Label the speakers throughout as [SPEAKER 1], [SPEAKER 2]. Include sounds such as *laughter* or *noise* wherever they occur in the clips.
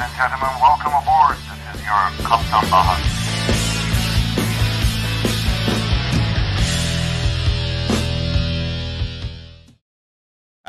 [SPEAKER 1] and gentlemen, welcome aboard. This is your Captain Baha.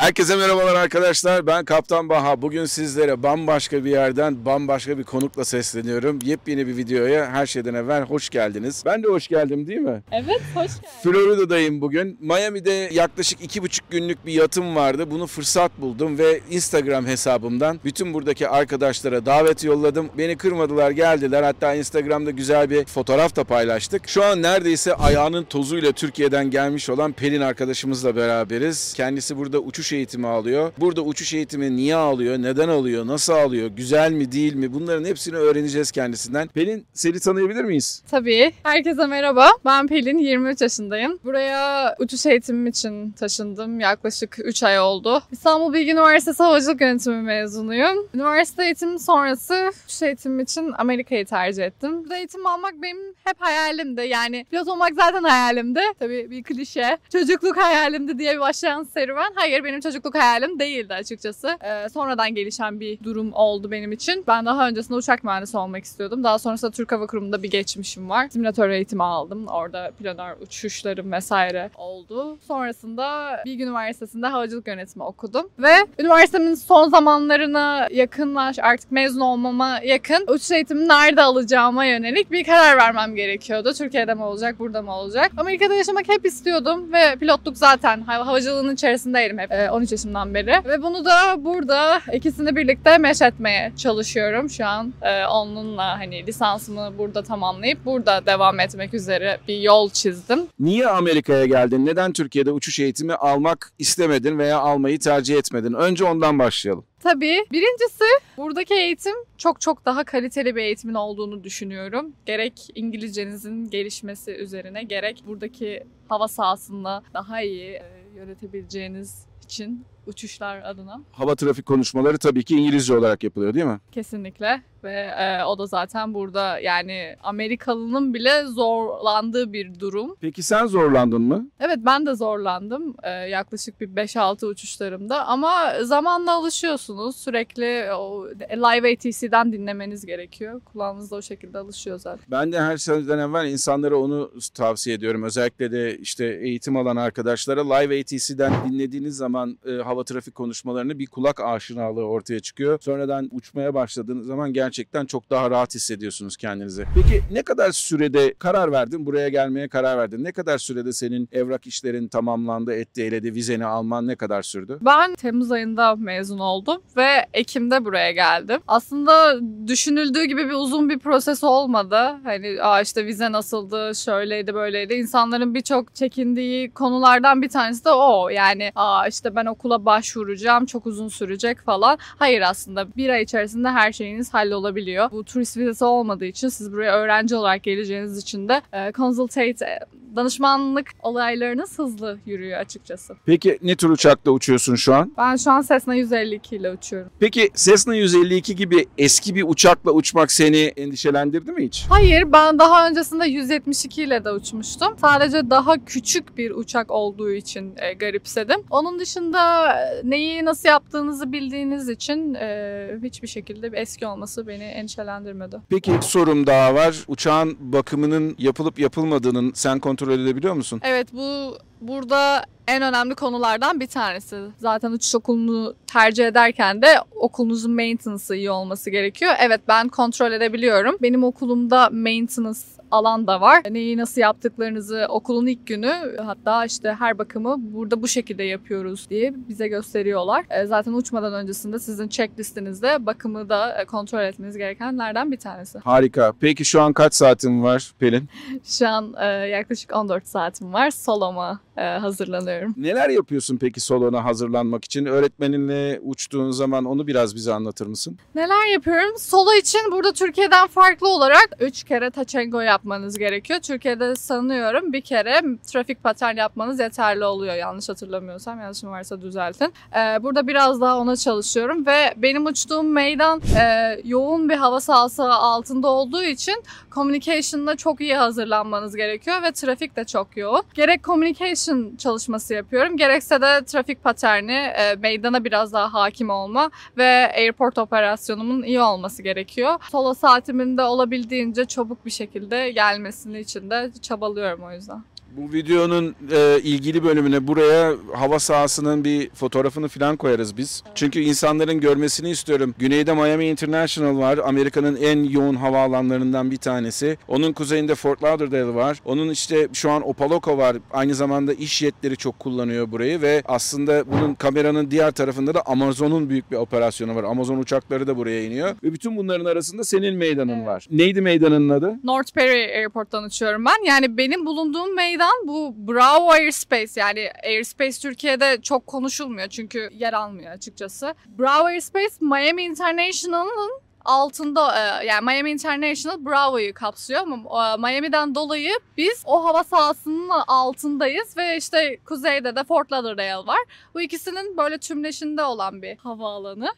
[SPEAKER 2] Herkese merhabalar arkadaşlar. Ben Kaptan Baha. Bugün sizlere bambaşka bir yerden bambaşka bir konukla sesleniyorum. Yepyeni bir videoya her şeyden evvel hoş geldiniz. Ben de hoş geldim değil mi?
[SPEAKER 3] Evet, hoş geldin.
[SPEAKER 2] Florida'dayım bugün. Miami'de yaklaşık iki buçuk günlük bir yatım vardı. Bunu fırsat buldum ve Instagram hesabımdan bütün buradaki arkadaşlara davet yolladım. Beni kırmadılar geldiler. Hatta Instagram'da güzel bir fotoğraf da paylaştık. Şu an neredeyse ayağının tozuyla Türkiye'den gelmiş olan Pelin arkadaşımızla beraberiz. Kendisi burada uçuş eğitimi alıyor. Burada uçuş eğitimi niye alıyor, neden alıyor, nasıl alıyor, güzel mi değil mi bunların hepsini öğreneceğiz kendisinden. Pelin seni tanıyabilir miyiz?
[SPEAKER 3] Tabii. Herkese merhaba. Ben Pelin, 23 yaşındayım. Buraya uçuş eğitimim için taşındım. Yaklaşık 3 ay oldu. İstanbul Bilgi Üniversitesi Havacılık Yönetimi mezunuyum. Üniversite eğitimi sonrası uçuş eğitimim için Amerika'yı tercih ettim. Burada eğitim almak benim hep hayalimdi. Yani pilot olmak zaten hayalimdi. Tabii bir klişe. Çocukluk hayalimdi diye başlayan serüven. Hayır benim çocukluk hayalim değildi açıkçası. Ee, sonradan gelişen bir durum oldu benim için. Ben daha öncesinde uçak mühendisi olmak istiyordum. Daha sonrasında Türk Hava Kurumu'nda bir geçmişim var. Simülatör eğitimi aldım. Orada planör uçuşlarım vesaire oldu. Sonrasında Bilgi Üniversitesi'nde havacılık yönetimi okudum. Ve üniversitemin son zamanlarına yakınlaş artık mezun olmama yakın uçuş eğitimini nerede alacağıma yönelik bir karar vermem gerekiyordu. Türkiye'de mi olacak, burada mı olacak? Amerika'da yaşamak hep istiyordum ve pilotluk zaten hav- havacılığın içerisindeydim hep e, 13 yaşımdan beri. Ve bunu da burada ikisini birlikte etmeye çalışıyorum. Şu an e, onunla hani lisansımı burada tamamlayıp burada devam etmek üzere bir yol çizdim.
[SPEAKER 2] Niye Amerika'ya geldin? Neden Türkiye'de uçuş eğitimi almak istemedin veya almayı tercih etmedin? Önce ondan başlayalım.
[SPEAKER 3] Tabii. Birincisi buradaki eğitim çok çok daha kaliteli bir eğitimin olduğunu düşünüyorum. Gerek İngilizcenizin gelişmesi üzerine gerek buradaki hava sahasında daha iyi e, yönetebileceğiniz için uçuşlar adına
[SPEAKER 2] Hava trafik konuşmaları tabii ki İngilizce olarak yapılıyor değil mi?
[SPEAKER 3] kesinlikle ve e, o da zaten burada yani Amerikalının bile zorlandığı bir durum.
[SPEAKER 2] Peki sen zorlandın mı?
[SPEAKER 3] Evet ben de zorlandım e, yaklaşık bir 5-6 uçuşlarımda ama zamanla alışıyorsunuz. Sürekli o live ATC'den dinlemeniz gerekiyor. Kulağınız da o şekilde alışıyor zaten.
[SPEAKER 2] Ben de her şeyden evvel insanlara onu tavsiye ediyorum. Özellikle de işte eğitim alan arkadaşlara live ATC'den dinlediğiniz zaman e, hava trafik konuşmalarını bir kulak aşinalığı ortaya çıkıyor. Sonradan uçmaya başladığınız zaman gerçekten çok daha rahat hissediyorsunuz kendinizi. Peki ne kadar sürede karar verdin? Buraya gelmeye karar verdin. Ne kadar sürede senin evrak işlerin tamamlandı, etti, eledi, vizeni alman ne kadar sürdü?
[SPEAKER 3] Ben Temmuz ayında mezun oldum ve Ekim'de buraya geldim. Aslında düşünüldüğü gibi bir uzun bir proses olmadı. Hani Aa işte vize nasıldı, şöyleydi, böyleydi. İnsanların birçok çekindiği konulardan bir tanesi de o. Yani Aa işte ben okula başvuracağım, çok uzun sürecek falan. Hayır aslında bir ay içerisinde her şeyiniz hallolabiliyor. Bu turist vizesi olmadığı için siz buraya öğrenci olarak geleceğiniz için de e, consultate, e, danışmanlık olaylarınız hızlı yürüyor açıkçası.
[SPEAKER 2] Peki ne tür uçakla uçuyorsun şu an?
[SPEAKER 3] Ben şu an Cessna 152 ile uçuyorum.
[SPEAKER 2] Peki Cessna 152 gibi eski bir uçakla uçmak seni endişelendirdi mi hiç?
[SPEAKER 3] Hayır ben daha öncesinde 172 ile de uçmuştum. Sadece daha küçük bir uçak olduğu için e, garipsedim. Onun dışında e, neyi nasıl yaptığınızı bildiğiniz için e, hiçbir şekilde bir eski olması beni endişelendirmedi.
[SPEAKER 2] Peki sorum daha var. Uçağın bakımının yapılıp yapılmadığının sen kontrol edebiliyor musun?
[SPEAKER 3] Evet bu burada en önemli konulardan bir tanesi. Zaten uçuş okulunu tercih ederken de okulunuzun maintenance'ı iyi olması gerekiyor. Evet ben kontrol edebiliyorum. Benim okulumda maintenance alan da var. Neyi nasıl yaptıklarınızı okulun ilk günü hatta işte her bakımı burada bu şekilde yapıyoruz diye bize gösteriyorlar. E, Zaten uçmadan öncesinde sizin checklistinizde bakımı da e, kontrol etmeniz gerekenlerden bir tanesi.
[SPEAKER 2] Harika. Peki şu an kaç saatin var Pelin?
[SPEAKER 3] Şu an e, yaklaşık 14 saatim var. Soloma hazırlanıyorum.
[SPEAKER 2] Neler yapıyorsun peki solona hazırlanmak için? Öğretmeninle uçtuğun zaman onu biraz bize anlatır mısın?
[SPEAKER 3] Neler yapıyorum? Solo için burada Türkiye'den farklı olarak 3 kere taçengo yapmanız gerekiyor. Türkiye'de sanıyorum bir kere trafik patern yapmanız yeterli oluyor. Yanlış hatırlamıyorsam. Yanlışım varsa düzeltin. Ee, burada biraz daha ona çalışıyorum ve benim uçtuğum meydan e, yoğun bir hava sahası altında olduğu için communication'la çok iyi hazırlanmanız gerekiyor ve trafik de çok yoğun. Gerek communication navigation çalışması yapıyorum. Gerekse de trafik paterni, e, meydana biraz daha hakim olma ve airport operasyonumun iyi olması gerekiyor. Solo saatimin de olabildiğince çabuk bir şekilde gelmesini için de çabalıyorum o yüzden.
[SPEAKER 2] Bu videonun e, ilgili bölümüne buraya hava sahasının bir fotoğrafını falan koyarız biz. Çünkü insanların görmesini istiyorum. Güneyde Miami International var. Amerika'nın en yoğun havaalanlarından bir tanesi. Onun kuzeyinde Fort Lauderdale var. Onun işte şu an Opaloka var. Aynı zamanda iş jetleri çok kullanıyor burayı ve aslında bunun kameranın diğer tarafında da Amazon'un büyük bir operasyonu var. Amazon uçakları da buraya iniyor. Ve bütün bunların arasında senin meydanın var. Neydi meydanın adı?
[SPEAKER 3] North Perry Airport'tan uçuyorum ben. Yani benim bulunduğum meydan bu Bravo Airspace yani Airspace Türkiye'de çok konuşulmuyor çünkü yer almıyor açıkçası. Bravo Airspace Miami International'ın altında e, yani Miami International Bravo'yu kapsıyor ama e, Miami'den dolayı biz o hava sahasının altındayız ve işte kuzeyde de Fort Lauderdale var. Bu ikisinin böyle tümleşinde olan bir havaalanı.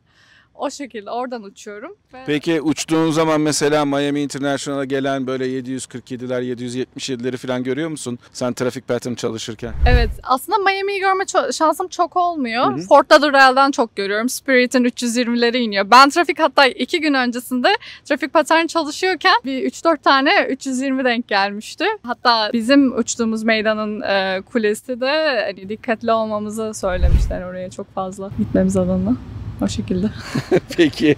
[SPEAKER 3] O şekilde oradan uçuyorum. Ve...
[SPEAKER 2] Peki uçtuğun zaman mesela Miami International'a gelen böyle 747'ler, 777'leri falan görüyor musun? Sen trafik pattern çalışırken.
[SPEAKER 3] Evet aslında Miami'yi görme şansım çok olmuyor.
[SPEAKER 2] Hı hı.
[SPEAKER 3] Fort Lauderdale'dan çok görüyorum. Spirit'in 320'leri iniyor. Ben trafik hatta iki gün öncesinde trafik patern çalışıyorken bir 3-4 tane 320 denk gelmişti. Hatta bizim uçtuğumuz meydanın e, kulesi de hani, dikkatli olmamızı söylemişler oraya çok fazla gitmemiz adına. O şekilde. *laughs*
[SPEAKER 2] Peki.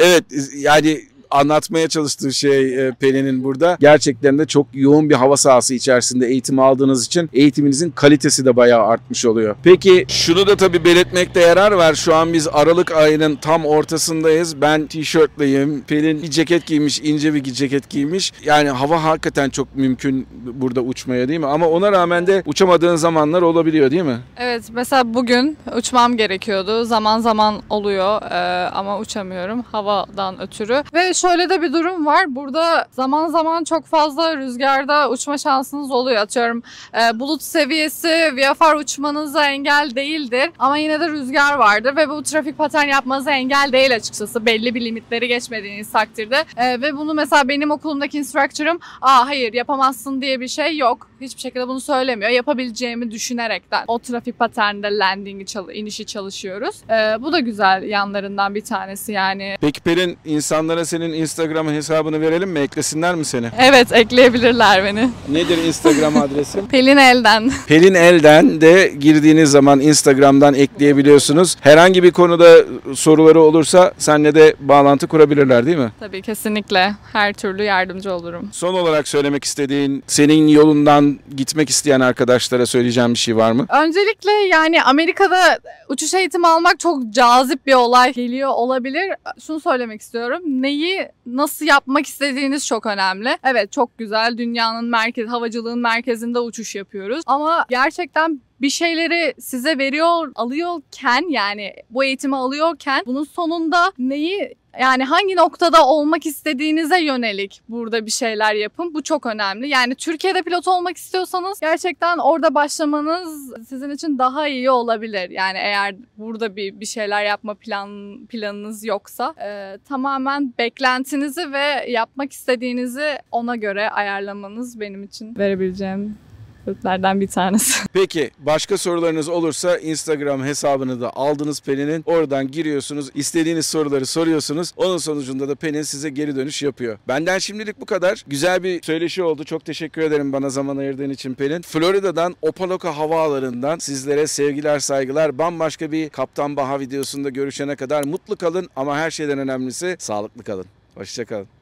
[SPEAKER 2] evet yani anlatmaya çalıştığı şey e, Pelin'in burada gerçekten de çok yoğun bir hava sahası içerisinde eğitim aldığınız için eğitiminizin kalitesi de bayağı artmış oluyor. Peki şunu da tabii belirtmekte yarar var. Şu an biz Aralık ayının tam ortasındayız. Ben tişörtleyim. Pelin bir ceket giymiş, ince bir ceket giymiş. Yani hava hakikaten çok mümkün burada uçmaya değil mi? Ama ona rağmen de uçamadığın zamanlar olabiliyor değil mi?
[SPEAKER 3] Evet mesela bugün uçmam gerekiyordu. Zaman zaman oluyor e, ama uçamıyorum havadan ötürü. Ve şöyle de bir durum var. Burada zaman zaman çok fazla rüzgarda uçma şansınız oluyor. Atıyorum e, bulut seviyesi VFR uçmanıza engel değildir. Ama yine de rüzgar vardır ve bu trafik patern yapmanıza engel değil açıkçası. Belli bir limitleri geçmediğiniz takdirde. E, ve bunu mesela benim okulumdaki instructor'ım aa hayır yapamazsın diye bir şey yok. Hiçbir şekilde bunu söylemiyor. Yapabileceğimi düşünerekten o trafik paterninde landing'i inişi çalışıyoruz. E, bu da güzel yanlarından bir tanesi yani.
[SPEAKER 2] Peki Pelin insanlara senin Instagram hesabını verelim mi? Eklesinler mi seni?
[SPEAKER 3] Evet ekleyebilirler beni.
[SPEAKER 2] Nedir Instagram adresin? *laughs*
[SPEAKER 3] Pelin Elden.
[SPEAKER 2] Pelin Elden de girdiğiniz zaman Instagram'dan ekleyebiliyorsunuz. Herhangi bir konuda soruları olursa seninle de bağlantı kurabilirler değil mi?
[SPEAKER 3] Tabii kesinlikle her türlü yardımcı olurum.
[SPEAKER 2] Son olarak söylemek istediğin, senin yolundan gitmek isteyen arkadaşlara söyleyeceğim bir şey var mı?
[SPEAKER 3] Öncelikle yani Amerika'da uçuş eğitimi almak çok cazip bir olay geliyor olabilir. Şunu söylemek istiyorum. Neyi nasıl yapmak istediğiniz çok önemli. Evet çok güzel dünyanın merkez, havacılığın merkezinde uçuş yapıyoruz. Ama gerçekten bir şeyleri size veriyor, alıyorken yani bu eğitimi alıyorken bunun sonunda neyi yani hangi noktada olmak istediğinize yönelik burada bir şeyler yapın. Bu çok önemli. Yani Türkiye'de pilot olmak istiyorsanız gerçekten orada başlamanız sizin için daha iyi olabilir. Yani eğer burada bir bir şeyler yapma plan planınız yoksa e, tamamen beklentinizi ve yapmak istediğinizi ona göre ayarlamanız benim için verebileceğim öğütlerden bir tanesi. *laughs*
[SPEAKER 2] Peki başka sorularınız olursa Instagram hesabını da aldınız Pelin'in. Oradan giriyorsunuz. istediğiniz soruları soruyorsunuz. Onun sonucunda da Pelin size geri dönüş yapıyor. Benden şimdilik bu kadar. Güzel bir söyleşi oldu. Çok teşekkür ederim bana zaman ayırdığın için Pelin. Florida'dan Opaloka havaalanından sizlere sevgiler saygılar. Bambaşka bir Kaptan Baha videosunda görüşene kadar mutlu kalın ama her şeyden önemlisi sağlıklı kalın. Hoşçakalın.